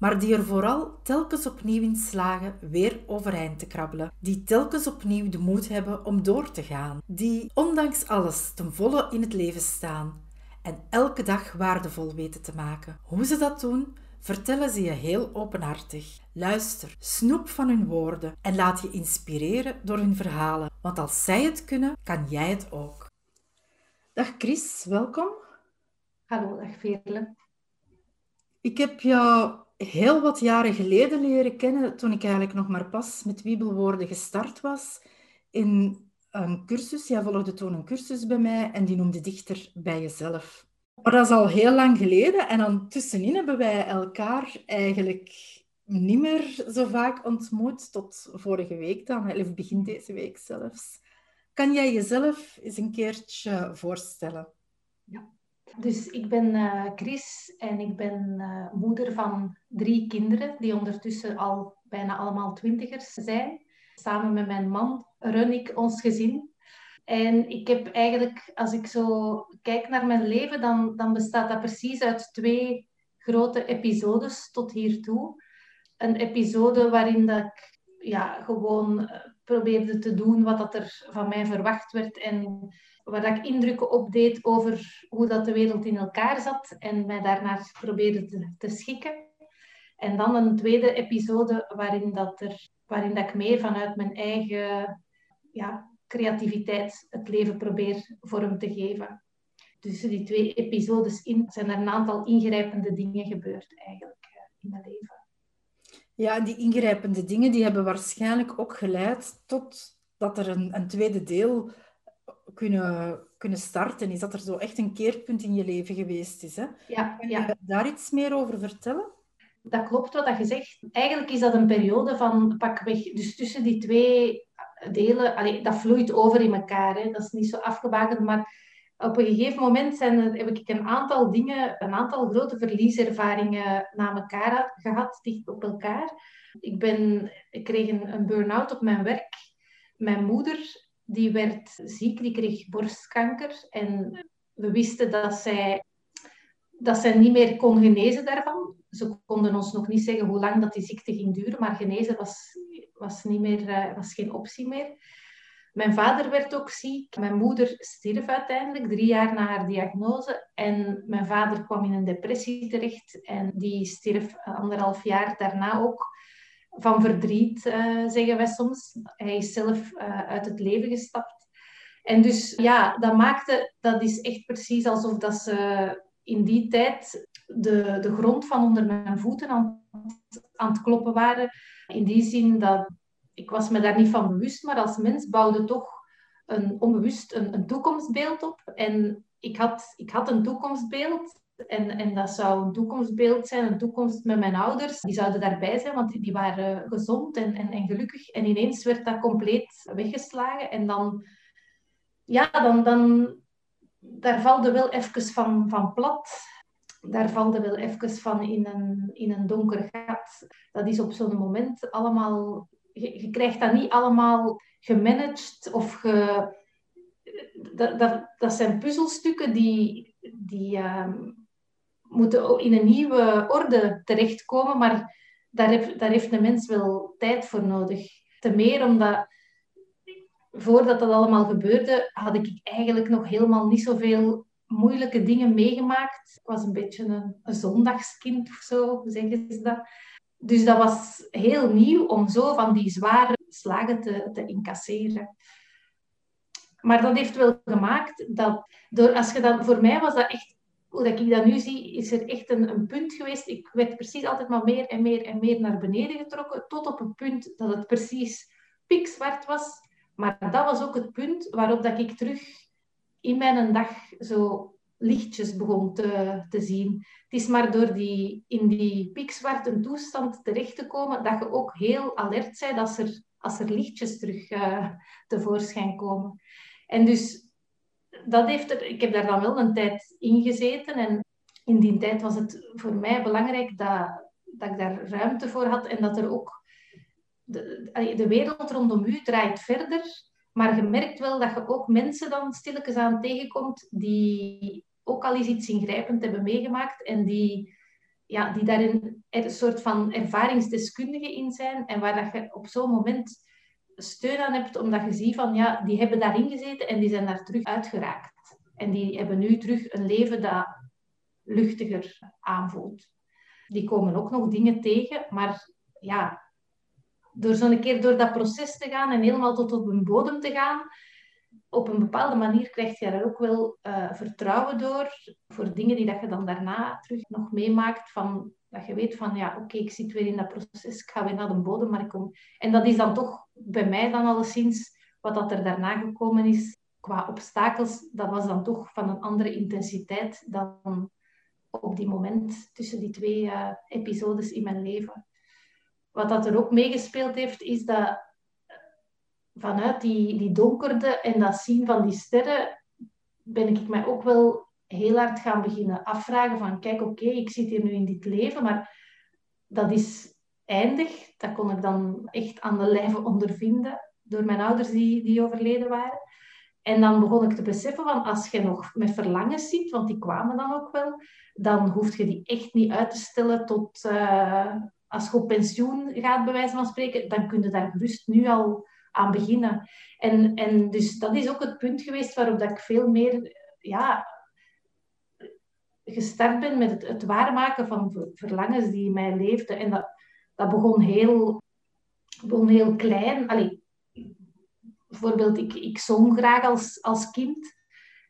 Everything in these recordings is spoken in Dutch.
maar die er vooral telkens opnieuw in slagen weer overeind te krabbelen. Die telkens opnieuw de moed hebben om door te gaan. Die ondanks alles ten volle in het leven staan en elke dag waardevol weten te maken. Hoe ze dat doen, vertellen ze je heel openhartig. Luister, snoep van hun woorden en laat je inspireren door hun verhalen. Want als zij het kunnen, kan jij het ook. Dag Chris, welkom. Hallo, dag Veerle. Ik heb jou heel wat jaren geleden leren kennen, toen ik eigenlijk nog maar pas met Wiebelwoorden gestart was, in een cursus. Jij volgde toen een cursus bij mij en die noemde Dichter bij jezelf. Maar dat is al heel lang geleden en dan tussenin hebben wij elkaar eigenlijk niet meer zo vaak ontmoet, tot vorige week dan, of begin deze week zelfs. Kan jij jezelf eens een keertje voorstellen? Ja. Dus ik ben uh, Chris en ik ben uh, moeder van drie kinderen die ondertussen al bijna allemaal twintigers zijn. Samen met mijn man run ik ons gezin. En ik heb eigenlijk, als ik zo kijk naar mijn leven, dan, dan bestaat dat precies uit twee grote episodes tot hiertoe. Een episode waarin dat ik ja, gewoon eh, probeerde te doen wat dat er van mij verwacht werd en waar ik indrukken opdeed over hoe dat de wereld in elkaar zat en mij daarnaar probeerde te, te schikken. En dan een tweede episode waarin, dat er, waarin dat ik meer vanuit mijn eigen ja, creativiteit het leven probeer vorm te geven. Tussen die twee episodes in zijn er een aantal ingrijpende dingen gebeurd eigenlijk eh, in mijn leven. Ja, die ingrijpende dingen die hebben waarschijnlijk ook geleid tot dat er een, een tweede deel kunnen, kunnen starten? Is dat er zo echt een keerpunt in je leven geweest is? Hè? Ja, Kan je daar iets meer over vertellen? Dat klopt wat je zegt. Eigenlijk is dat een periode van pakweg, dus tussen die twee delen, allee, dat vloeit over in elkaar. Hè. Dat is niet zo afgebakend, maar op een gegeven moment zijn er, heb ik een aantal dingen, een aantal grote verlieservaringen na elkaar gehad, dicht op elkaar. Ik, ben, ik kreeg een, een burn-out op mijn werk. Mijn moeder die werd ziek, die kreeg borstkanker. En we wisten dat zij, dat zij niet meer kon genezen daarvan. Ze konden ons nog niet zeggen hoe lang dat die ziekte ging duren, maar genezen was, was, niet meer, eh, was geen optie meer. Mijn vader werd ook ziek. Mijn moeder stierf uiteindelijk, drie jaar na haar diagnose. En mijn vader kwam in een depressie terecht en die stierf anderhalf jaar daarna ook van verdriet, uh, zeggen wij soms. Hij is zelf uh, uit het leven gestapt. En dus ja, dat maakte, dat is echt precies alsof dat ze in die tijd de, de grond van onder mijn voeten aan, aan het kloppen waren. In die zin dat ik was me daar niet van bewust, maar als mens bouwde toch een, onbewust een, een toekomstbeeld op. En ik had, ik had een toekomstbeeld en, en dat zou een toekomstbeeld zijn, een toekomst met mijn ouders. Die zouden daarbij zijn, want die, waren gezond en, en, gelukkig. En ineens werd dat compleet weggeslagen. En dan, ja, dan, dan daar valde wel even van, van plat. Daar valde wel even van in een, in een donker gat. Dat is op zo'n moment allemaal... Je, krijgt dat niet allemaal gemanaged of ge... Dat, dat, dat zijn puzzelstukken die, die, uh, moeten in een nieuwe orde terechtkomen, maar daar, heeft, daar heeft de mens wel tijd voor nodig. Te meer omdat voordat dat allemaal gebeurde, had ik eigenlijk nog helemaal niet zoveel moeilijke dingen meegemaakt. Ik was een beetje een, zondagskind of zo, zeggen ze dat. Dus dat was heel nieuw om zo van die zware slagen te, te incasseren. Maar dat heeft wel gemaakt dat, door, als je dan, voor mij was dat echt hoe dat ik dat nu zie, is er echt een, een punt geweest. Ik werd precies altijd maar meer en meer en meer naar beneden getrokken, tot op het punt dat het precies pikzwart was. Maar dat was ook het punt waarop dat ik terug in mijn dag zo lichtjes begon te, te zien. Het is maar door die, in die piekzwarte toestand terecht te komen dat je ook heel alert bent als er, als er lichtjes terug uh, tevoorschijn komen. En dus dat heeft er, ik heb daar dan wel een tijd in gezeten. En in die tijd was het voor mij belangrijk dat, dat ik daar ruimte voor had en dat er ook de, de wereld rondom u draait verder. Maar je merkt wel dat je ook mensen dan stilletjes aan tegenkomt die ook al eens iets ingrijpend hebben meegemaakt en die, ja, die daarin een soort van ervaringsdeskundige in zijn en waar dat je op zo'n moment steun aan hebt, omdat je ziet van ja, die hebben daarin gezeten en die zijn daar terug uitgeraakt. En die hebben nu terug een leven dat luchtiger aanvoelt. Die komen ook nog dingen tegen, maar ja, door zo'n keer door dat proces te gaan en helemaal tot op een bodem te gaan, op een bepaalde manier krijg je daar ook wel uh, vertrouwen door voor dingen die dat je dan daarna terug nog meemaakt. Van, dat je weet van, ja, oké, ik zit weer in dat proces, ik ga weer naar de bodem, maar ik kom... En dat is dan toch bij mij dan alleszins, wat dat er daarna gekomen is, qua obstakels, dat was dan toch van een andere intensiteit dan op die moment tussen die twee uh, episodes in mijn leven. Wat dat er ook meegespeeld heeft, is dat vanuit die, die donkerde en dat zien van die sterren, ben ik mij ook wel heel hard gaan beginnen afvragen van, kijk, oké, ik zit hier nu in dit leven, maar dat is eindig. Dat kon ik dan echt aan de lijve ondervinden door mijn ouders die, die overleden waren. En dan begon ik te beseffen van als je nog met verlangens ziet, want die kwamen dan ook wel, dan hoef je die echt niet uit te stellen tot uh, als je op pensioen gaat, bij wijze van spreken, dan kun je daar gerust nu al aan beginnen. En, en dus dat is ook het punt geweest waarop dat ik veel meer ja, gestart ben met het, het waarmaken van verlangens die in mij leefden. En dat, dat begon, heel, begon heel klein. Allee, bijvoorbeeld, ik, ik zong graag als, als kind.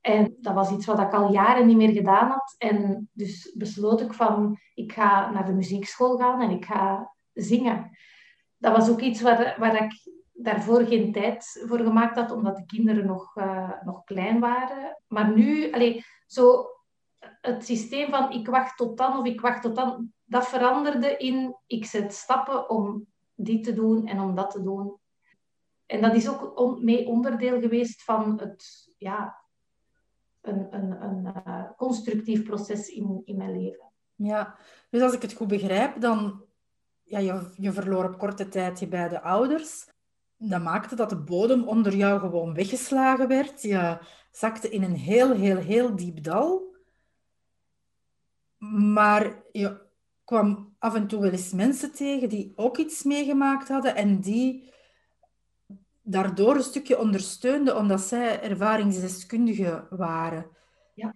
En dat was iets wat ik al jaren niet meer gedaan had. En dus besloot ik van, ik ga naar de muziekschool gaan en ik ga zingen. Dat was ook iets waar, waar ik daarvoor geen tijd voor gemaakt had, omdat de kinderen nog, uh, nog klein waren. Maar nu, allee, zo het systeem van ik wacht tot dan of ik wacht tot dan, dat veranderde in ik zet stappen om dit te doen en om dat te doen. En dat is ook mee onderdeel geweest van het, ja, een, een, een uh, constructief proces in, in mijn leven. Ja, dus als ik het goed begrijp, dan ja, je, je verloor op korte tijd je beide ouders. Dat maakte dat de bodem onder jou gewoon weggeslagen werd. Je zakte in een heel, heel, heel diep dal. Maar je kwam af en toe wel eens mensen tegen die ook iets meegemaakt hadden en die daardoor een stukje ondersteunden, omdat zij ervaringsdeskundigen waren. Ja.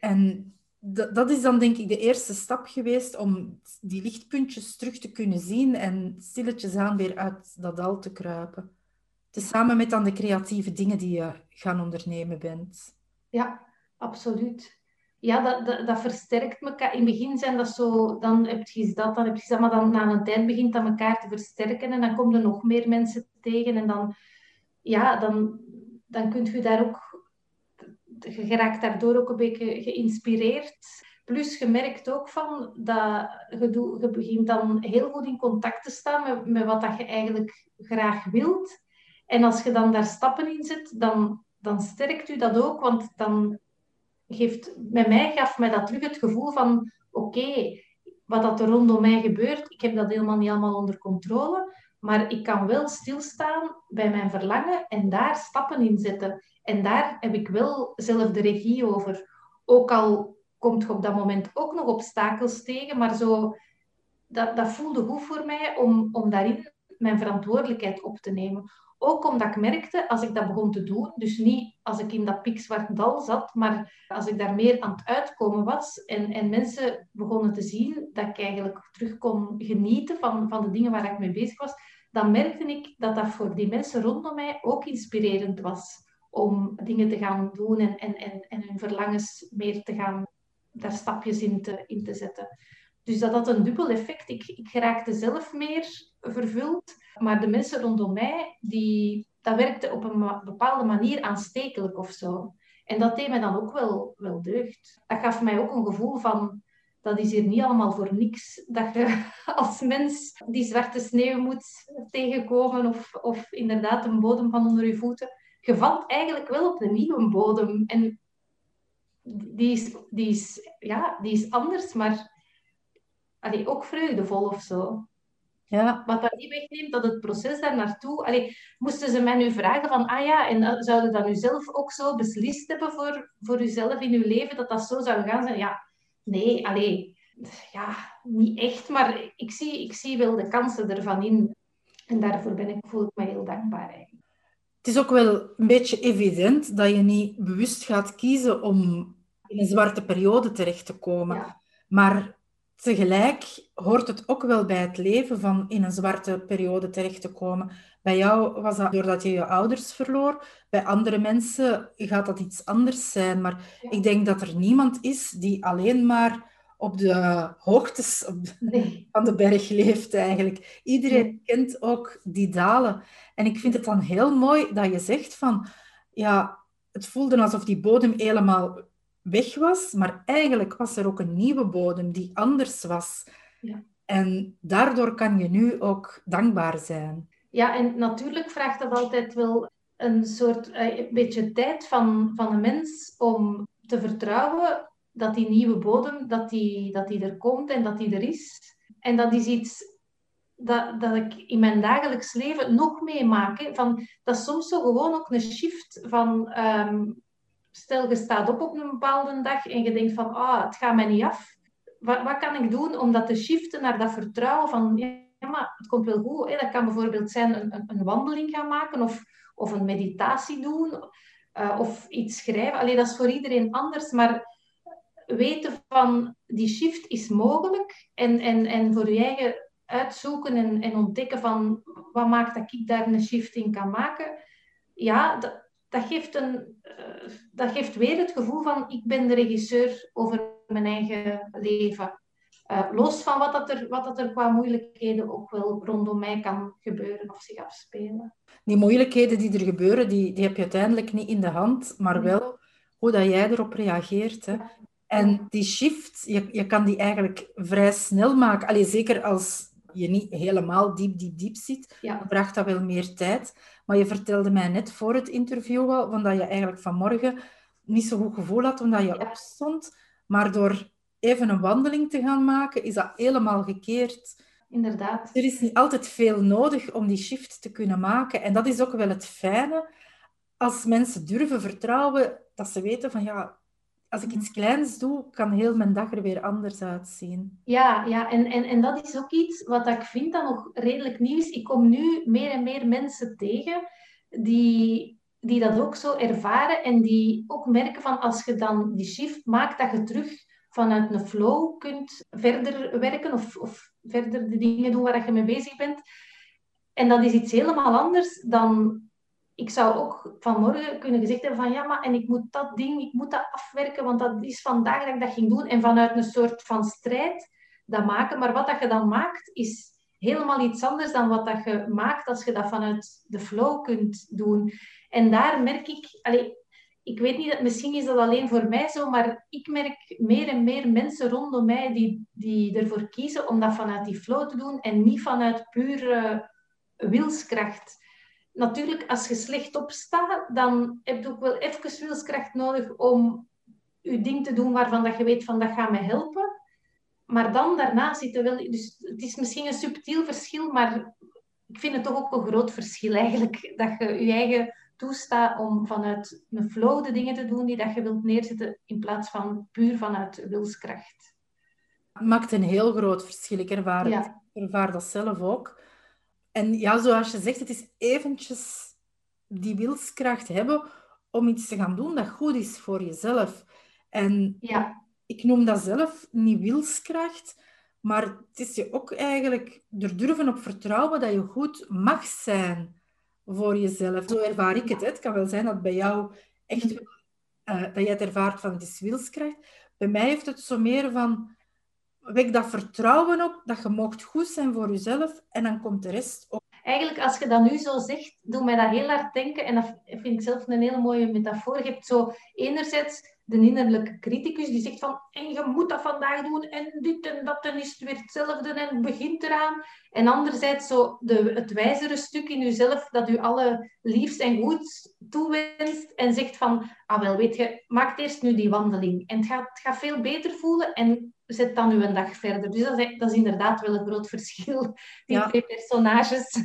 En dat is dan denk ik de eerste stap geweest om die lichtpuntjes terug te kunnen zien en stilletjes aan weer uit dat dal te kruipen. Samen met dan de creatieve dingen die je gaan ondernemen bent. Ja, absoluut. Ja, dat, dat, versterkt elkaar. In het begin zijn dat zo, dan heb je dat, dan heb je dat, maar dan na een tijd begint dat elkaar te versterken en dan komen er nog meer mensen tegen en dan ja, dan, dan kunt je daar ook, je geraakt daardoor ook een beetje geïnspireerd. Plus, je merkt ook van dat je, doe, je begint dan heel goed in contact te staan met, met wat dat je eigenlijk graag wilt. En als je dan daar stappen in zet, dan, dan sterkt u dat ook. Want dan geeft, bij mij gaf mij dat terug het gevoel van, oké, wat dat er rondom mij gebeurt, ik heb dat helemaal niet allemaal onder controle. Maar ik kan wel stilstaan bij mijn verlangen en daar stappen in zetten. En daar heb ik wel zelf de regie over. Ook al komt je op dat moment ook nog obstakels tegen, maar zo, dat, dat voelde goed voor mij om, om daarin mijn verantwoordelijkheid op te nemen. Ook omdat ik merkte, als ik dat begon te doen, dus niet als ik in dat pikzwart dal zat, maar als ik daar meer aan het uitkomen was en, en mensen begonnen te zien dat ik eigenlijk terug kon genieten van, van de dingen waar ik mee bezig was, dan merkte ik dat dat voor die mensen rondom mij ook inspirerend was om dingen te gaan doen en, en, en, en hun verlangens meer te gaan, daar stapjes in te, in te zetten. Dus dat had een dubbel effect. Ik, ik raakte zelf meer vervuld, maar de mensen rondom mij, die, dat werkte op een bepaalde manier aanstekelijk of zo. En dat deed mij dan ook wel, wel deugd. Dat gaf mij ook een gevoel van, dat is hier niet allemaal voor niks. Dat je als mens die zwarte sneeuw moet tegenkomen of, of inderdaad een bodem van onder je voeten. Je valt eigenlijk wel op de nieuwe bodem. En die is, die is, ja, die is anders, maar ook vreugdevol of zo. Ja. Wat dat niet wegneemt dat het proces daar naartoe... Allee, moesten ze mij nu vragen van, ah ja, en zouden dat nu zelf ook zo beslist hebben voor, voor uzelf in uw leven, dat dat zo zou gaan zijn? Ja, nee, allee, ja, niet echt, maar ik zie, ik zie wel de kansen ervan in. En daarvoor ben ik, voel ik me heel dankbaar eigenlijk. Het is ook wel een beetje evident dat je niet bewust gaat kiezen om in een zwarte periode terecht te komen. Maar tegelijk hoort het ook wel bij het leven van in een zwarte periode terecht te komen. Bij jou was dat doordat je je ouders verloor. Bij andere mensen gaat dat iets anders zijn. Maar ik denk dat er niemand is die alleen maar op de hoogtes op van de berg leeft eigenlijk. Iedereen kent ook die dalen. En ik vind het dan heel mooi dat je zegt van... Ja, het voelde alsof die bodem helemaal weg was, maar eigenlijk was er ook een nieuwe bodem die anders was. Ja. En daardoor kan je nu ook dankbaar zijn. Ja, en natuurlijk vraagt dat altijd wel een soort eh, een beetje tijd van, van een mens om te vertrouwen dat die nieuwe bodem dat die, dat die er komt en dat die er is. En dat is iets dat, dat ik in mijn dagelijks leven nog meemaak. Van, dat is soms zo gewoon ook een shift van ehm, stel je staat op op een bepaalde dag en je denkt van, ah, het gaat mij niet af. Wat, wat kan ik doen om dat te shiften naar dat vertrouwen van, ja, maar het komt wel goed. Dat kan bijvoorbeeld zijn een, een, wandeling gaan maken of, of een meditatie doen uh, of iets schrijven. Alleen dat is voor iedereen anders, maar weten van die shift is mogelijk en, en, en voor je eigen uitzoeken en, en ontdekken van wat maakt dat ik daar een shift in kan maken. Ja, dat, dat geeft, een, uh, dat geeft weer het gevoel van ik ben de regisseur over mijn eigen leven. Uh, los van wat, dat er, wat dat er qua moeilijkheden ook wel rondom mij kan gebeuren of zich afspelen. Die moeilijkheden die er gebeuren, die, die heb je uiteindelijk niet in de hand, maar wel hoe dat jij erop reageert. Hè. En die shift, je, je kan die eigenlijk vrij snel maken. Allee, zeker als je niet helemaal diep, diep, diep zit, ja. dan vraagt dat wel meer tijd. Maar je vertelde mij net voor het interview wel, van dat je eigenlijk vanmorgen niet zo goed gevoel had omdat je opstond. Maar door even een wandeling te gaan maken, is dat helemaal gekeerd. Inderdaad. Er is niet altijd veel nodig om die shift te kunnen maken. En dat is ook wel het fijne. Als mensen durven vertrouwen, dat ze weten van ja, als ik iets kleins doe, kan heel mijn dag er weer anders uitzien. Ja, ja en, en, en dat is ook iets wat ik vind dat nog redelijk nieuw is. Ik kom nu meer en meer mensen tegen die, die dat ook zo ervaren en die ook merken van als je dan die shift maakt, dat je terug vanuit een flow kunt verder werken of, of verder de dingen doen waar je mee bezig bent. En dat is iets helemaal anders dan ik zou ook vanmorgen kunnen gezegd hebben van ja, maar en ik moet dat ding, ik moet dat afwerken, want dat is vandaag dat ik dat ging doen. En vanuit een soort van strijd dat maken. Maar wat dat je dan maakt, is helemaal iets anders dan wat dat je maakt als je dat vanuit de flow kunt doen. En daar merk ik, allez, ik weet niet, misschien is dat alleen voor mij zo, maar ik merk meer en meer mensen rondom mij die, die ervoor kiezen om dat vanuit die flow te doen en niet vanuit pure wilskracht natuurlijk, als je slecht opstaat, dan heb je ook wel even wilskracht nodig om je ding te doen waarvan dat je weet van dat gaat me helpen. Maar dan daarna zit er wel... Dus het is misschien een subtiel verschil, maar ik vind het toch ook een groot verschil eigenlijk. Dat je je eigen toestaat om vanuit een flow de dingen te doen die dat je wilt neerzetten, in plaats van puur vanuit wilskracht. Het maakt een heel groot verschil. Ik ervaar, ik ervaar dat zelf ook. En ja, zoals je zegt, het is eventjes die wilskracht hebben om iets te gaan doen dat goed is voor jezelf. En ja. ik noem dat zelf niet wilskracht, maar het is je ook eigenlijk er durven op vertrouwen dat je goed mag zijn voor jezelf. Zo ervaar ik het. Het kan wel zijn dat bij jou echt uh, dat jij het ervaart van het is wilskracht. Bij mij heeft het zo meer van wek dat vertrouwen op dat je mocht goed zijn voor jezelf en dan komt de rest op. eigenlijk, als je dat nu zo zegt, doet mij dat heel hard denken. En dat vind ik zelf een hele mooie metafoor. Je hebt zo enerzijds de innerlijke criticus die zegt van en je moet dat vandaag doen en dit en dat en is het weer hetzelfde en het begint eraan. En anderzijds zo de, het wijzere stuk in jezelf dat u alle liefst en goed toewenst en zegt van ah wel weet je, maak eerst nu die wandeling en het gaat, het gaat veel beter voelen en zet dan nu een dag verder. Dus dat is, dat is inderdaad wel een groot verschil, die twee personages.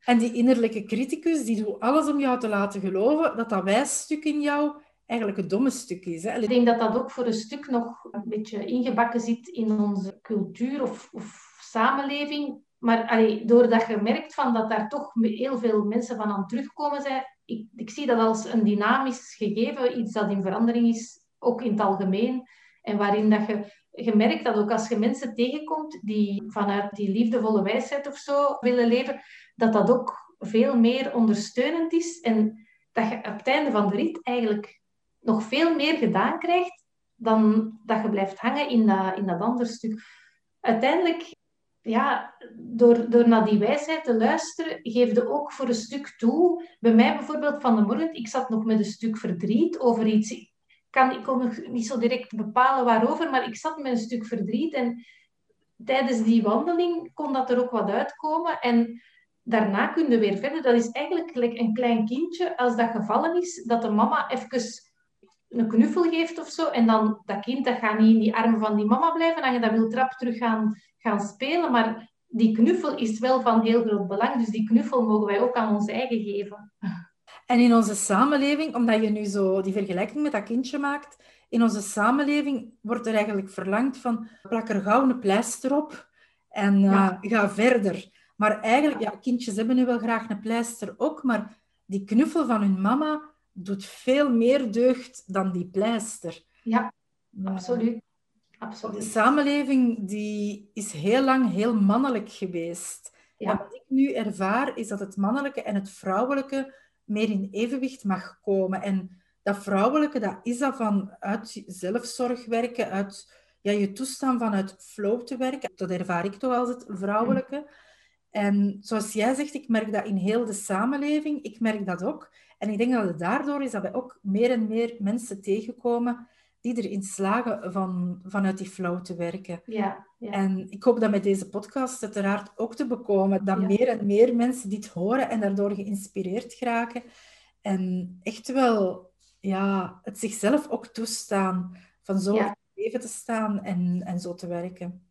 En die innerlijke criticus, die doet alles om jou te laten geloven dat dat wijsstuk in jou eigenlijk het domme stuk is. Hè? Ik denk dat dat ook voor een stuk nog een beetje ingebakken zit in onze cultuur of, of samenleving. Maar allee, doordat je merkt van dat daar toch heel veel mensen van aan terugkomen zijn, ik, ik zie dat als een dynamisch gegeven, iets dat in verandering is, ook in het algemeen. En waarin dat je, je merkt dat ook als je mensen tegenkomt die vanuit die liefdevolle wijsheid of zo willen leven, dat dat ook veel meer ondersteunend is. En dat je op het einde van de rit eigenlijk nog veel meer gedaan krijgt dan dat je blijft hangen in dat, in dat andere stuk. Uiteindelijk, ja, door, door naar die wijsheid te luisteren, geef je ook voor een stuk toe. Bij mij bijvoorbeeld van de morgen, ik zat nog met een stuk verdriet over iets. Kan, ik kon nog niet zo direct bepalen waarover, maar ik zat met een stuk verdriet en tijdens die wandeling kon dat er ook wat uitkomen. En daarna kun je weer verder. Dat is eigenlijk een klein kindje, als dat gevallen is, dat de mama even een knuffel geeft of zo. En dan dat kind dat gaat niet in die armen van die mama blijven. En je dat wil trap terug gaan, gaan spelen. Maar die knuffel is wel van heel groot belang. Dus die knuffel mogen wij ook aan ons eigen geven. En in onze samenleving, omdat je nu zo die vergelijking met dat kindje maakt, in onze samenleving wordt er eigenlijk verlangd van plak er gauw een pleister op en uh, ga verder. Maar eigenlijk, ja, kindjes hebben nu wel graag een pleister ook, maar die knuffel van hun mama, doet veel meer deugd dan die pleister. Ja, absoluut. absoluut. De samenleving die is heel lang heel mannelijk geweest. Ja. En wat ik nu ervaar, is dat het mannelijke en het vrouwelijke meer in evenwicht mag komen. En dat vrouwelijke, dat is dat van uit zelfzorg werken, uit ja, je toestaan vanuit flow te werken. Dat ervaar ik toch als het vrouwelijke. En zoals jij zegt, ik merk dat in heel de samenleving. Ik merk dat ook. En ik denk dat het daardoor is dat wij ook meer en meer mensen tegenkomen die erin slagen van, vanuit die flow te werken. Ja, ja. En ik hoop dat met deze podcast uiteraard ook te bekomen dat meer en meer mensen dit horen en daardoor geïnspireerd geraken. En echt wel ja, het zichzelf ook toestaan van zo ja. leven te staan en, en zo te werken.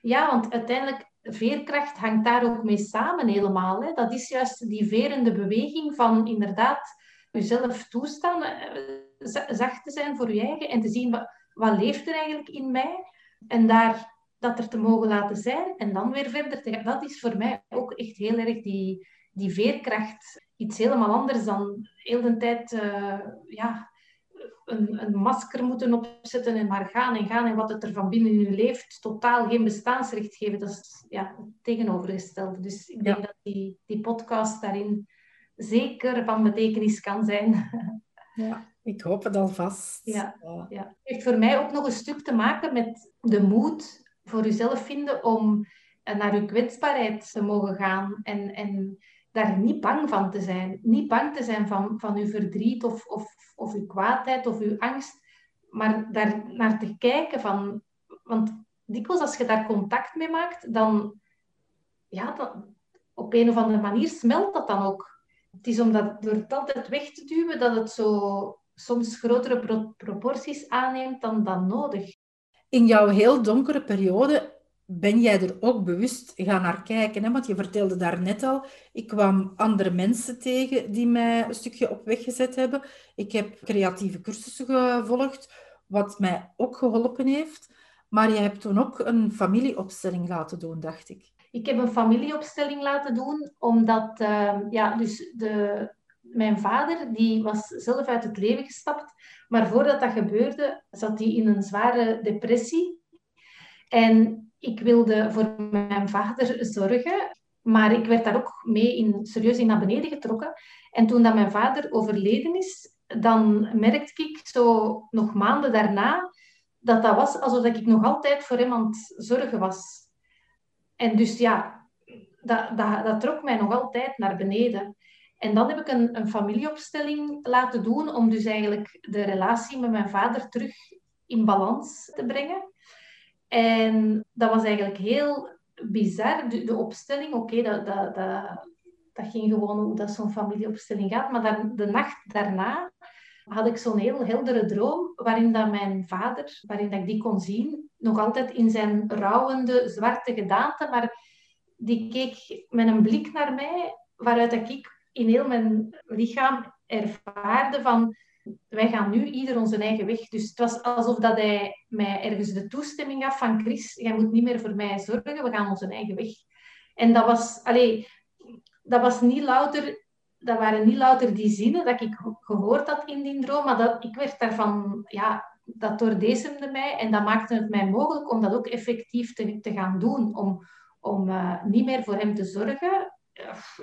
Ja, want uiteindelijk veerkracht hangt daar ook mee samen helemaal. Hè. Dat is juist die verende beweging van inderdaad jezelf toestaan, eh, zacht te zijn voor je eigen en te zien wat, wat leeft er eigenlijk in mij en daar dat er te mogen laten zijn en dan weer verder te gaan. Dat is voor mij ook echt heel erg die, die veerkracht. Iets helemaal anders dan heel de tijd uh, ja, een, een, masker moeten opzetten en maar gaan en gaan en wat het er van binnen in je leeft, totaal geen bestaansrecht geven. Dat is ja, het tegenovergestelde. Dus ik denk dat die, die podcast daarin zeker van betekenis kan zijn. Ja, ik hoop het alvast. Ja, ja. Het heeft voor mij ook nog een stuk te maken met de moed voor jezelf vinden om naar je kwetsbaarheid te mogen gaan en, en daar niet bang van te zijn. Niet bang te zijn van, van uw verdriet of, of, of uw kwaadheid of uw angst, maar daar naar te kijken van... Want dikwijls als je daar contact mee maakt, dan... Ja, dan, op een of andere manier smelt dat dan ook. Het is omdat door het altijd weg te duwen, dat het zo soms grotere proporties aanneemt dan, dan nodig. In jouw heel donkere periode ben jij er ook bewust gaan naar kijken? Hè? Want je vertelde daar net al, ik kwam andere mensen tegen die mij een stukje op weg gezet hebben. Ik heb creatieve cursussen gevolgd, wat mij ook geholpen heeft. Maar je hebt toen ook een familieopstelling laten doen, dacht ik. Ik heb een familieopstelling laten doen, omdat uh, ja, dus de, mijn vader die was zelf uit het leven gestapt. Maar voordat dat gebeurde, zat hij in een zware depressie. En ik wilde voor mijn vader zorgen, maar ik werd daar ook mee in, serieus in naar beneden getrokken. En toen dat mijn vader overleden is, dan merkte ik zo nog maanden daarna dat dat was alsof ik nog altijd voor het zorgen was. En dus ja, dat, dat, dat trok mij nog altijd naar beneden. En dan heb ik een, een familieopstelling laten doen om dus eigenlijk de relatie met mijn vader terug in balans te brengen. En dat was eigenlijk heel bizar, de, opstelling. Oké, dat, dat, dat, dat ging gewoon hoe dat zo'n familieopstelling gaat. Maar dan, de nacht daarna had ik zo'n heel heldere droom waarin dat mijn vader, waarin dat ik die kon zien, nog altijd in zijn rouwende zwarte gedaante, maar die keek met een blik naar mij waaruit ik in heel mijn lichaam ervaarde van wij gaan nu ieder onze eigen weg. Dus het was alsof dat hij mij ergens de toestemming gaf van Chris, jij moet niet meer voor mij zorgen, we gaan onze eigen weg. En dat was, allee, dat was niet louter, dat waren niet louter die zinnen dat ik gehoord had in die droom, maar dat, ik werd daarvan, ja, dat doordezemde mij en dat maakte het mij mogelijk om dat ook effectief te, gaan doen, om, om uh, niet meer voor hem te zorgen,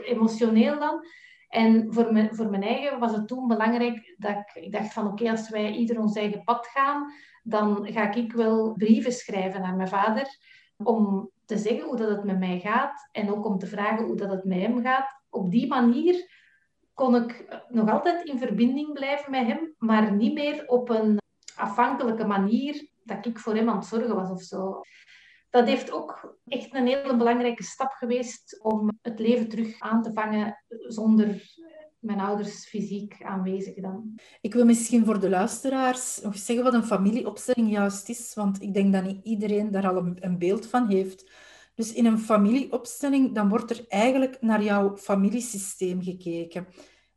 emotioneel dan, en voor mijn, voor mijn eigen was het toen belangrijk dat ik, ik dacht van oké, als wij ieder ons eigen pad gaan, dan ga ik wel brieven schrijven naar mijn vader om te zeggen hoe dat het met mij gaat en ook om te vragen hoe dat het met hem gaat. Op die manier kon ik nog altijd in verbinding blijven met hem, maar niet meer op een afhankelijke manier dat ik voor hem aan het zorgen was of zo dat heeft ook echt een hele belangrijke stap geweest om het leven terug aan te vangen zonder mijn ouders fysiek aanwezig dan. Ik wil misschien voor de luisteraars nog zeggen wat een familieopstelling juist is, want ik denk dat niet iedereen daar al een, beeld van heeft. Dus in een familieopstelling, dan wordt er eigenlijk naar jouw familiesysteem gekeken.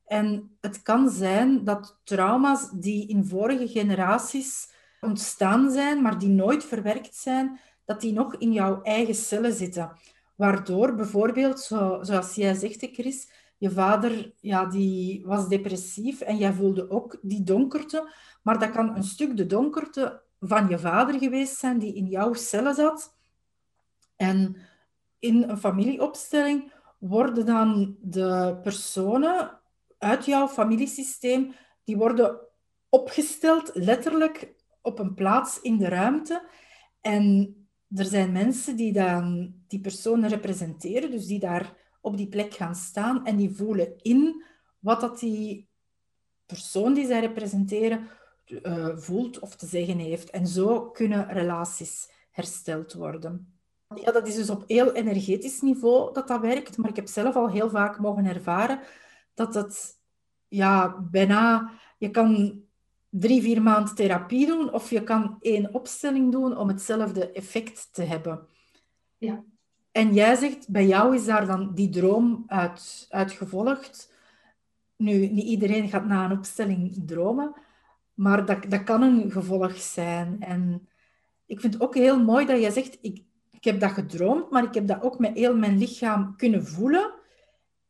En het kan zijn dat trauma's die in vorige generaties ontstaan zijn, maar die nooit verwerkt zijn, dat die nog in jouw eigen cellen zitten. Waardoor bijvoorbeeld, zo, zoals jij zegt, Chris, je vader ja, die was depressief en jij voelde ook die donkerte. Maar dat kan een stuk de donkerte van je vader geweest zijn die in jouw cellen zat. En in een familieopstelling worden dan de personen uit jouw familiesysteem, die worden opgesteld letterlijk op een plaats in de ruimte. En er zijn mensen die dan die personen representeren, dus die daar op die plek gaan staan en die voelen in wat dat die persoon die zij representeren uh, voelt of te zeggen heeft. En zo kunnen relaties hersteld worden. Ja, dat is dus op heel energetisch niveau dat dat werkt, maar ik heb zelf al heel vaak mogen ervaren dat het ja, bijna... Je kan drie, vier maanden therapie doen of je kan één opstelling doen om hetzelfde effect te hebben. Ja. En jij zegt, bij jou is daar dan die droom uit, uit gevolgd. Nu, niet iedereen gaat na een opstelling dromen, maar dat, dat kan een gevolg zijn. En ik vind het ook heel mooi dat jij zegt, ik, ik heb dat gedroomd, maar ik heb dat ook met heel mijn lichaam kunnen voelen.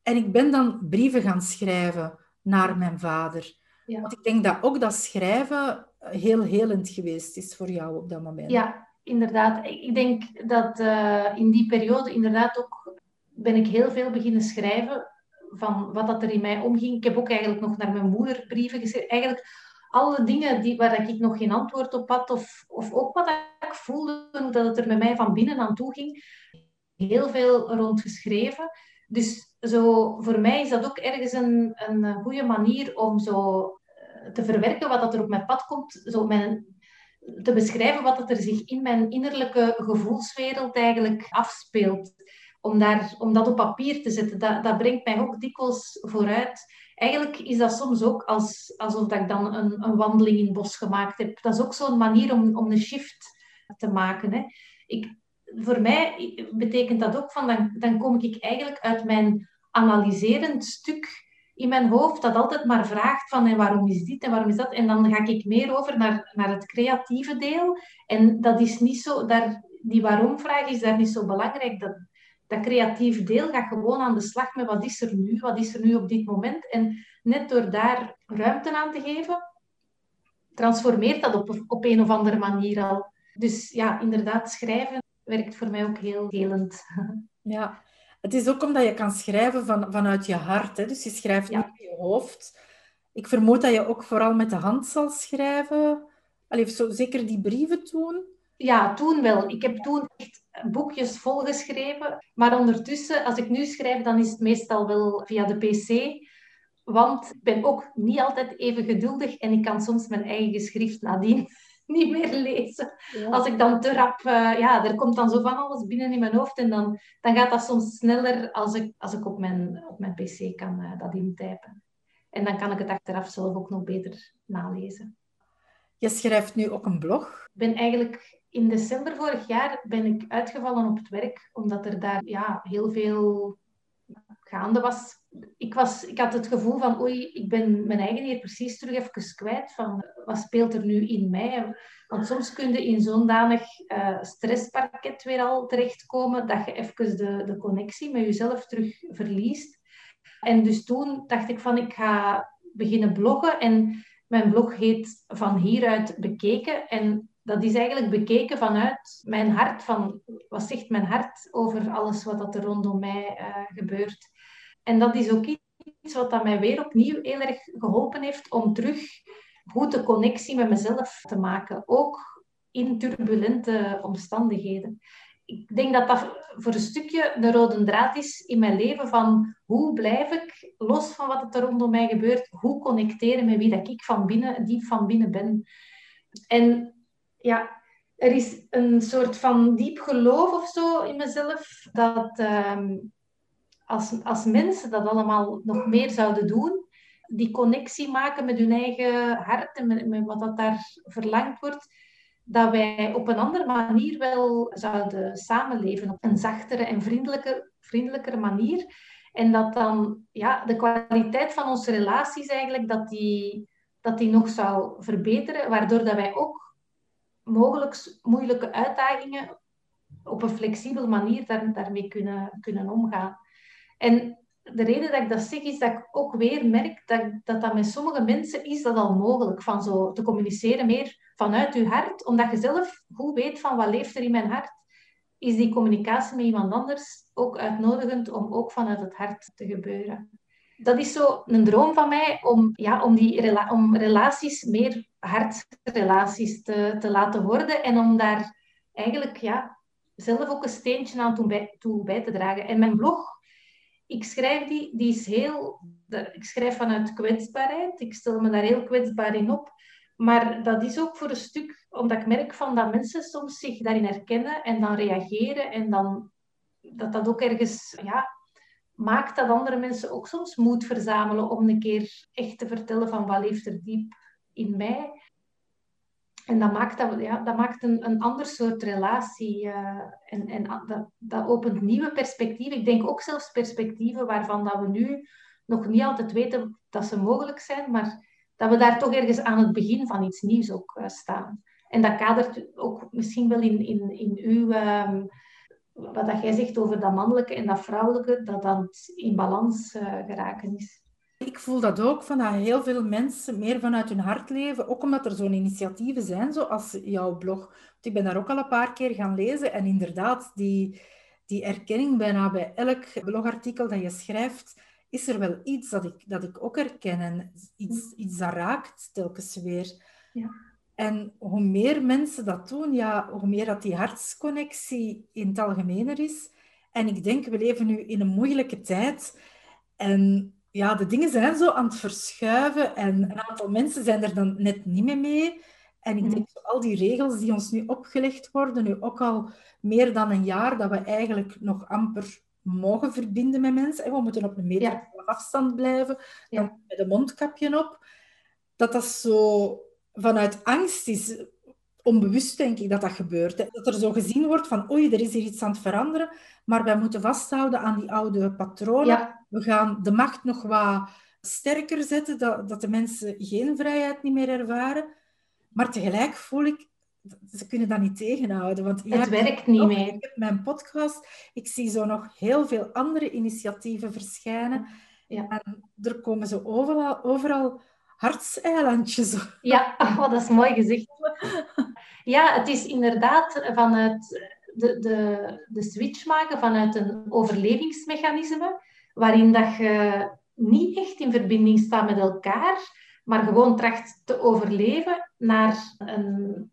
En ik ben dan brieven gaan schrijven naar mijn vader. Ja. Want ik denk dat ook dat schrijven heel helend geweest is voor jou op dat moment. Ja, inderdaad. Ik denk dat uh, in die periode inderdaad ook ben ik heel veel beginnen schrijven van wat dat er in mij omging. Ik heb ook eigenlijk nog naar mijn moeder brieven geschreven. Eigenlijk alle dingen die, waar ik nog geen antwoord op had, of, of ook wat ik voelde, dat het er met mij van binnen aan toe ging. Heel veel rond geschreven. Dus zo, voor mij is dat ook ergens een, een goede manier om zo eh, te verwerken wat dat er op mijn pad komt. Zo mijn, te beschrijven wat dat er zich in mijn innerlijke gevoelswereld eigenlijk afspeelt. Om, daar, om dat op papier te zetten, dat, dat brengt mij ook dikwijls vooruit. Eigenlijk is dat soms ook als, alsof dat ik dan een, een wandeling in het bos gemaakt heb. Dat is ook zo'n manier om, om een shift te maken. Hè. Ik, voor mij betekent dat ook van, dan, dan kom ik eigenlijk uit mijn analyserend stuk in mijn hoofd dat altijd maar vraagt van en waarom is dit en waarom is dat. En dan ga ik meer over naar, naar het creatieve deel. En dat is niet zo, daar, die waarom-vraag is daar niet zo belangrijk. Dat, dat creatieve deel gaat gewoon aan de slag met wat is er nu, wat is er nu op dit moment. En net door daar ruimte aan te geven, transformeert dat op, op een of andere manier al. Dus ja, inderdaad, schrijven werkt voor mij ook heel helend. Ja, het is ook omdat je kan schrijven van, vanuit je hart. Hè? Dus je schrijft niet met je hoofd. Ik vermoed dat je ook vooral met de hand zal schrijven. Allee, zo, zeker die brieven toen. Ja, toen wel. Ik heb toen echt boekjes volgeschreven. Maar ondertussen, als ik nu schrijf, dan is het meestal wel via de pc. Want ik ben ook niet altijd even geduldig en ik kan soms mijn eigen geschrift nadien niet meer lezen. Als ik dan te rap... Uh, ja, er komt dan zo van alles binnen in mijn hoofd en dan, dan gaat dat soms sneller als ik, als ik op, mijn, op mijn pc kan uh, dat intypen. En dan kan ik het achteraf zelf ook nog beter nalezen. Je schrijft nu ook een blog. Ik ben eigenlijk in december vorig jaar ben ik uitgevallen op het werk, omdat er daar ja, heel veel gaande was. Ik, was. ik had het gevoel van, oei, ik ben mijn eigen hier precies terug even kwijt. Van, wat speelt er nu in mij? Want soms kun je in zo'n danig uh, stressparket weer al terechtkomen, dat je even de, de connectie met jezelf terug verliest. En dus toen dacht ik van, ik ga beginnen bloggen. En mijn blog heet Van hieruit bekeken. En dat is eigenlijk bekeken vanuit mijn hart. Van, wat zegt mijn hart over alles wat er rondom mij uh, gebeurt? En dat is ook iets wat dat mij weer opnieuw heel erg geholpen heeft om terug goed de connectie met mezelf te maken. Ook in turbulente omstandigheden. Ik denk dat dat voor een stukje de rode draad is in mijn leven van hoe blijf ik, los van wat er rondom mij gebeurt, hoe connecteren met wie dat ik van binnen, diep van binnen ben. En ja, er is een soort van diep geloof of zo in mezelf dat ehm, als, als mensen dat allemaal nog meer zouden doen, die connectie maken met hun eigen hart en met, met wat dat daar verlangd wordt, dat wij op een andere manier wel zouden samenleven, op een zachtere en vriendelijke, vriendelijkere manier. En dat dan ja, de kwaliteit van onze relaties eigenlijk, dat die, dat die nog zou verbeteren, waardoor dat wij ook mogelijk moeilijke uitdagingen op een flexibele manier daar, daarmee kunnen, kunnen omgaan. En de reden dat ik dat zeg, is dat ik ook weer merk dat dat, dat met sommige mensen is dat al mogelijk, van zo te communiceren meer vanuit je hart, omdat je zelf goed weet van wat leeft er in mijn hart, is die communicatie met iemand anders ook uitnodigend om ook vanuit het hart te gebeuren. Dat is zo een droom van mij om, ja, om, die rela om relaties meer hartrelaties te, te laten worden en om daar eigenlijk ja, zelf ook een steentje aan toe bij, toe bij te dragen. En mijn blog ik schrijf die, die is heel... ik schrijf vanuit kwetsbaarheid. Ik stel me daar heel kwetsbaar in op. Maar dat is ook voor een stuk omdat ik merk van dat mensen soms zich daarin herkennen en dan reageren. En dan dat dat ook ergens ja, maakt dat andere mensen ook soms moed verzamelen om een keer echt te vertellen van wat leeft er diep in mij. En dat maakt, dat, ja, dat maakt een, een ander soort relatie. Uh, en en dat, dat opent nieuwe perspectieven. Ik denk ook zelfs perspectieven waarvan dat we nu nog niet altijd weten dat ze mogelijk zijn, maar dat we daar toch ergens aan het begin van iets nieuws ook uh, staan. En dat kadert ook misschien wel in, in, in uw, um, wat dat jij zegt over dat mannelijke en dat vrouwelijke, dat dat in balans uh, geraken is. Ik voel dat ook, van dat heel veel mensen meer vanuit hun hart leven. Ook omdat er zo'n initiatieven zijn, zoals jouw blog. Want ik ben daar ook al een paar keer gaan lezen. En inderdaad, die, die erkenning bijna bij elk blogartikel dat je schrijft, is er wel iets dat ik, dat ik ook herken. En iets, iets dat raakt telkens weer. Ja. En hoe meer mensen dat doen, ja, hoe meer dat die hartsconnectie in het algemeen is. En ik denk, we leven nu in een moeilijke tijd. En ja, de dingen zijn zo aan het verschuiven en een aantal mensen zijn er dan net niet meer mee. En ik mhm. denk, zo, al die regels die ons nu opgelegd worden, nu ook al meer dan een jaar, dat we eigenlijk nog amper mogen verbinden met mensen. En we moeten op een meter ja. afstand blijven, dan met een mondkapje op. Dat dat zo vanuit angst is, onbewust denk ik dat dat gebeurt. Dat er zo gezien wordt van, oei, er is hier iets aan het veranderen, maar wij moeten vasthouden aan die oude patronen. We gaan de macht nog wat sterker zetten, dat, dat de mensen geen vrijheid niet meer ervaren. Maar tegelijk voel ik, ze kunnen dat niet tegenhouden. Want het werkt niet meer. Ik heb mijn podcast, ik zie zo nog heel veel andere initiatieven verschijnen. Ja. En er komen zo overal, overal hartseilandjes. Ja, oh, dat is mooi gezegd. Ja, het is inderdaad vanuit de, de, de switch maken vanuit een overlevingsmechanisme, waarin dat je niet echt in verbinding staat met elkaar, maar gewoon tracht te overleven naar een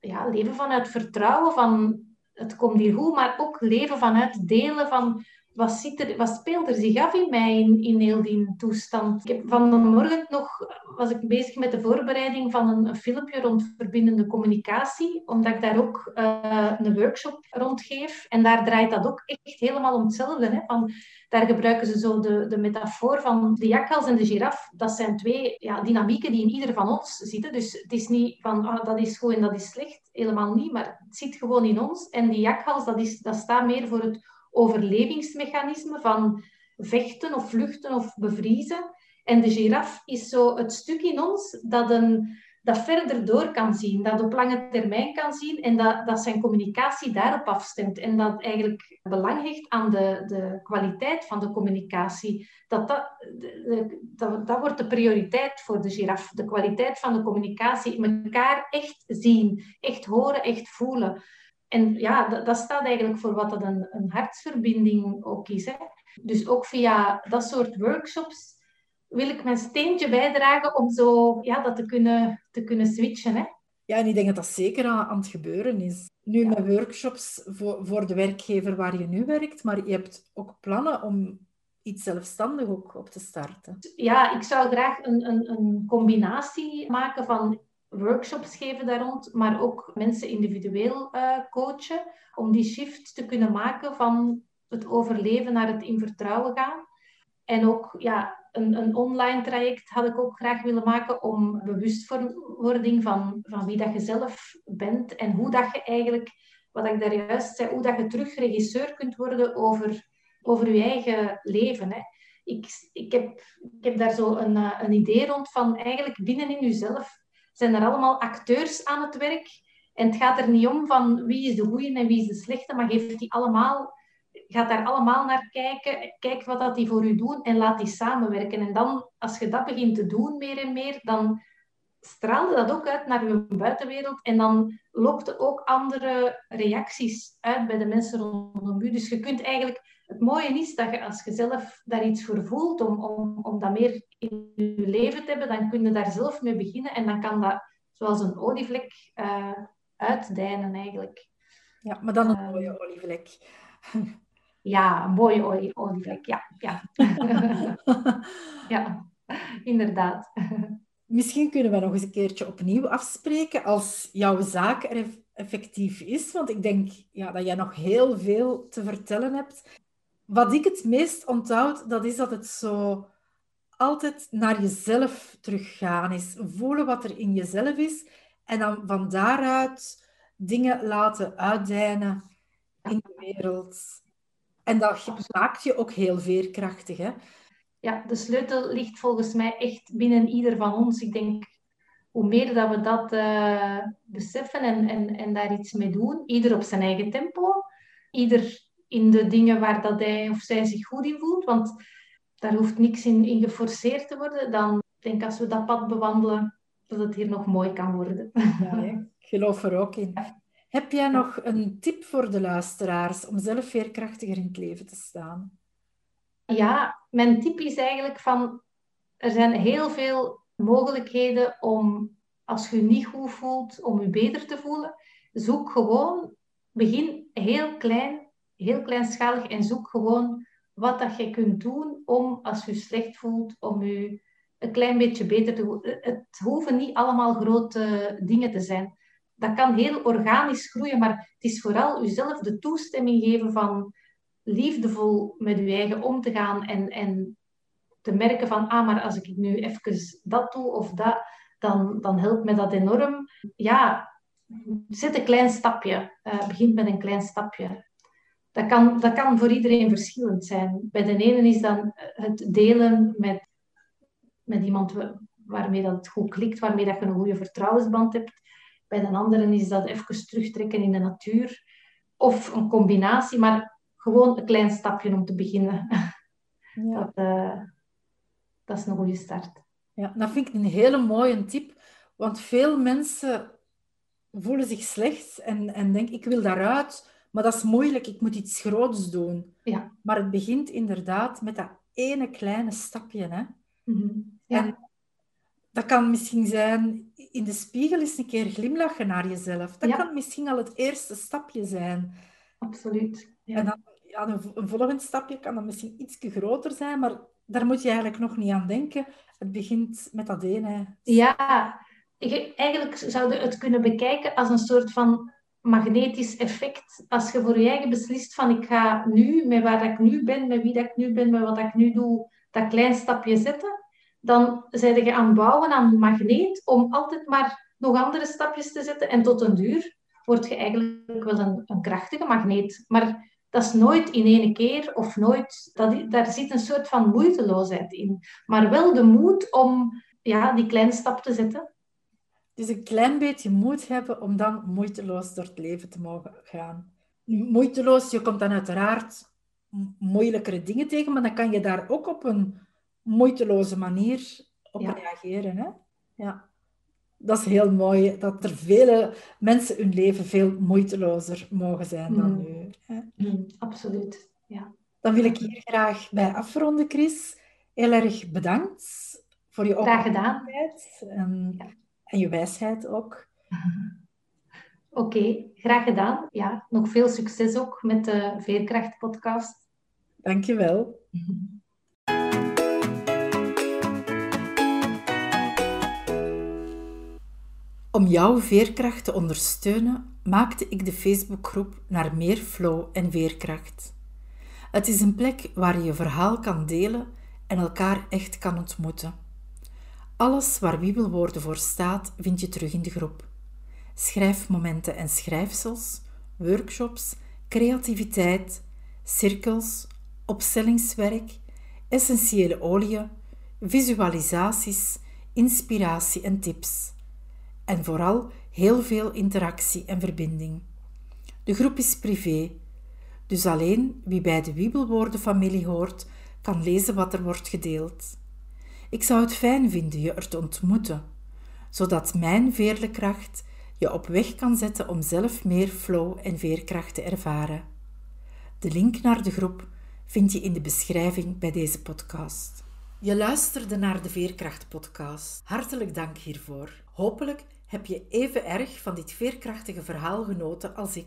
ja, leven vanuit vertrouwen, van het komt hier goed, maar ook leven vanuit delen van wat, zit er, wat speelt er zich af in mij in, heel die toestand? Ik heb vanmorgen nog was ik bezig met de voorbereiding van een, een filmpje rond verbindende communicatie, omdat ik daar ook uh, een workshop rond geef. En daar draait dat ook echt helemaal om hetzelfde. Hè? Van, daar gebruiken ze zo de, de metafoor van de jakhals en de giraf. Dat zijn twee ja, dynamieken die in ieder van ons zitten. Dus het is niet van ah, dat is goed en dat is slecht. Helemaal niet, maar het zit gewoon in ons. En die jakhals, dat, is, dat staat meer voor het overlevingsmechanisme van vechten of vluchten of bevriezen. En de giraf is zo het stuk in ons dat, een, dat verder door kan zien, dat op lange termijn kan zien en dat, dat zijn communicatie daarop afstemt. En dat eigenlijk belang hecht aan de, de kwaliteit van de communicatie. Dat, dat, dat, dat wordt de prioriteit voor de giraf. De kwaliteit van de communicatie, elkaar echt zien, echt horen, echt voelen. En ja, dat, dat, staat eigenlijk voor wat dat een, een hartsverbinding ook is. Hè. Dus ook via dat soort workshops wil ik mijn steentje bijdragen om zo ja, dat te kunnen, te kunnen switchen. Hè. Ja, en ik denk dat dat zeker aan, aan het gebeuren is. Nu ja. met workshops voor, voor de werkgever waar je nu werkt, maar je hebt ook plannen om iets zelfstandig ook op te starten. Ja, ik zou graag een, een, een combinatie maken van workshops geven daar rond, maar ook mensen individueel uh, coachen, om die shift te kunnen maken van het overleven naar het in vertrouwen gaan. En ook ja, een, een online traject had ik ook graag willen maken om bewustwording van, van wie dat je zelf bent en hoe dat je eigenlijk, wat ik daar juist zei, hoe dat je terug regisseur kunt worden over, over je eigen leven. Hè. Ik, ik, heb, ik heb daar zo een, eh, een idee rond van eigenlijk binnenin jezelf zijn er allemaal acteurs aan het werk. En het gaat er niet om van wie is de goeie en wie is de slechte, maar geef die allemaal gaat daar allemaal naar kijken. Kijk wat dat die voor u doen en laat die samenwerken. En dan, als je dat begint te doen, meer en meer, dan straalde dat ook uit naar je buitenwereld. En dan lokte ook andere reacties uit bij de mensen rondom u. Dus je kunt eigenlijk... Het mooie is dat je, als je zelf daar iets voor voelt, om, om, om dat meer in je leven te hebben, dan kun je daar zelf mee beginnen. En dan kan dat, zoals een olievlek, uh, uitdijnen eigenlijk. Ja, maar dan een uh, mooie olievlek. Ja, een mooie olie, olievlek. Ja, ja. ja, inderdaad. Misschien kunnen we nog eens een keertje opnieuw afspreken als jouw zaak er effectief is. Want ik denk ja, dat jij nog heel veel te vertellen hebt. Wat ik het meest onthoud, dat is dat het zo altijd naar jezelf teruggaan is. Voelen wat er in jezelf is en dan van daaruit dingen laten uitdijnen in de wereld. En dat maakt je ook heel veerkrachtig. Hè? Ja, de sleutel ligt volgens mij echt binnen ieder van ons. Ik denk, hoe meer dat we dat uh, beseffen en, en, en daar iets mee doen, ieder op zijn eigen tempo, ieder in de dingen waar dat hij of zij zich goed in voelt, want daar hoeft niks in, in geforceerd te worden, dan denk ik als we dat pad bewandelen, dat het hier nog mooi kan worden. Ja, ik geloof er ook in. Heb jij nog een tip voor de luisteraars om zelf veerkrachtiger in het leven te staan? Ja, mijn tip is eigenlijk van... Er zijn heel veel mogelijkheden om, als je je niet goed voelt, om je beter te voelen. Zoek gewoon... Begin heel klein, heel kleinschalig en zoek gewoon wat dat je kunt doen om, als je slecht voelt, om je een klein beetje beter te voelen. Het hoeven niet allemaal grote dingen te zijn dat kan heel organisch groeien, maar het is vooral jezelf de toestemming geven van liefdevol met je eigen om te gaan en, en te merken van, ah, maar als ik nu even dat doe of dat, dan, dan helpt me dat enorm. Ja, zet een klein stapje. Uh, begint met een klein stapje. Dat kan, dat kan voor iedereen verschillend zijn. Bij de ene is dan het delen met, met iemand waarmee dat het goed klikt, waarmee dat je een goede vertrouwensband hebt. Bij de anderen is dat even terugtrekken in de natuur. Of een combinatie, maar gewoon een klein stapje om te beginnen. Ja. Dat, uh, dat is een goede start. Ja, dat vind ik een hele mooie tip. Want veel mensen voelen zich slecht en, en denken, ik wil daaruit, maar dat is moeilijk, ik moet iets groots doen. Ja. Maar het begint inderdaad met dat ene kleine stapje. Hè? Mm -hmm. ja. En Dat kan misschien zijn in de spiegel eens een keer glimlachen naar jezelf. Dat kan misschien al het eerste stapje zijn. Absoluut. Ja. En dan, ja, een, een volgend stapje kan dan misschien iets groter zijn, maar daar moet je eigenlijk nog niet aan denken. Het begint met dat ene. Ja, eigenlijk zou je het kunnen bekijken als een soort van magnetisch effect. Als je voor je eigen beslist van ik ga nu, met waar ik nu ben, met wie dat ik nu ben, met wat ik nu doe, dat klein stapje zetten, dan zijn je aan bouwen aan een magneet om altijd maar nog andere stapjes te zetten. En tot een duur word je eigenlijk wel een, een krachtige magneet. Maar dat is nooit in één keer of nooit. Dat, daar zit een soort van moeiteloosheid in. Maar wel de moed om ja, die kleine stap te zetten. Dus een klein beetje moed hebben om dan moeiteloos door het leven te mogen gaan. Moeiteloos, je komt dan uiteraard moeilijkere dingen tegen, maar dan kan je daar ook op een moeiteloze manier op reageren. Hè? Ja. Dat is heel mooi, dat er vele mensen hun leven veel moeitelozer mogen zijn dan mm. nu. Hè? Mm, absoluut, ja. Dan wil ik hier graag bij afronden, Chris. Heel erg bedankt voor je opmerkzaamheid en, en, je wijsheid ook. Oké, graag gedaan. Ja, nog veel succes ook met de Veerkracht podcast. Dankjewel. Om jouw veerkracht te ondersteunen, maakte ik de Facebookgroep naar meer flow en veerkracht. Het is een plek waar je je verhaal kan delen en elkaar echt kan ontmoeten. Alles waar Bibelwoorden voor staat, vind je terug in de groep. Schrijfmomenten en schrijfsels, workshops, creativiteit, cirkels, opstellingswerk, essentiële oliën, visualisaties, inspiratie en tips. En vooral heel veel interactie en verbinding. De groep is privé, dus alleen wie bij de Wiebelwoordenfamilie hoort, kan lezen wat er wordt gedeeld. Ik zou het fijn vinden je er te ontmoeten, zodat mijn veerlekracht je op weg kan zetten om zelf meer flow en veerkracht te ervaren. De link naar de groep vind je in de beschrijving bij deze podcast. Je luisterde naar de Veerkracht Podcast. Hartelijk dank hiervoor. Hopelijk heb je even erg van dit veerkrachtige verhaal genoten als ik.